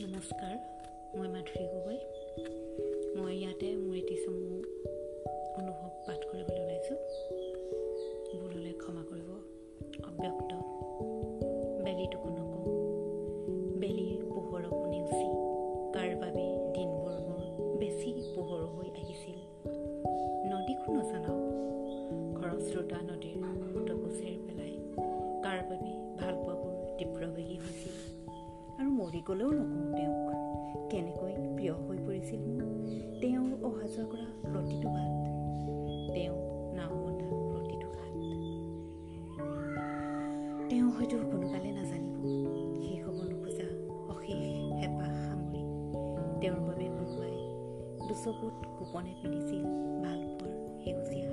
নমস্কাৰ মই মাধুৰী গগৈ। মই ইয়াতে মোৰ এটি চমু অনুভৱ পাঠ কৰিবলৈ ওলাইছোঁ। ভুললৈ ক্ষমা কৰিব অব্যক্ত। বেলিটোকো নকওঁ। বেলিৰ পোহৰক নেওচি। কাৰ বাবে দিনবোৰ মোৰ বেছি পোহৰ হৈ আহিছিল? নদীখনো জনাওঁ খৰস্ৰোতা নদীৰ আবেগী হৈছিল আৰু মৰি গ'লেও নকওঁ তেওঁক। কেনেকৈ প্ৰিয় হৈ পৰিছিল মোৰ? তেওঁ অহা যোৱা কৰা প্ৰতিটো বাট তেওঁ নাও বন্ধা প্ৰতিটো ঘাট তেওঁ হয়তো কোনোকালে নাজানিব। সেই হ'ব নোখোজা অশেষ হেঁপাহ সামৰি। তেওঁৰ বাবে কোনোবাই দুচকুত কোপনে পিন্ধিছিল ভালপোৱাৰ সেউজীয়া